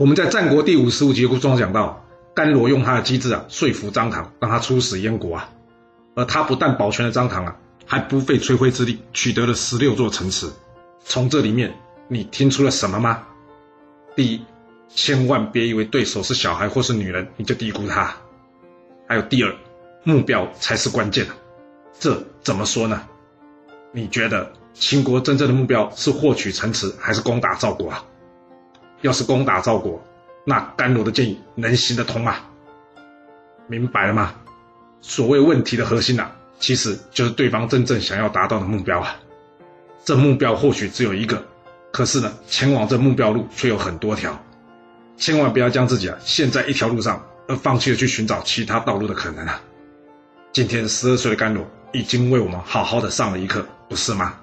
我们在战国第五十五集中讲到，甘罗用他的机智啊说服张唐，让他出使燕国啊，而他不但保全了张唐啊，还不费吹灰之力取得了十六座城池。从这里面你听出了什么吗？第一，千万别以为对手是小孩或是女人你就低估他。还有第二，目标才是关键这怎么说呢？你觉得秦国真正的目标是获取城池，还是攻打赵国啊？要是攻打赵国，那甘罗的建议能行得通吗？明白了吗？所谓问题的核心啊，其实就是对方真正想要达到的目标啊。这目标或许只有一个，可是呢，前往这目标路却有很多条。千万不要将自己啊陷在一条路上，而放弃了去寻找其他道路的可能啊。今天十二岁的甘罗已经为我们好好的上了一课，不是吗？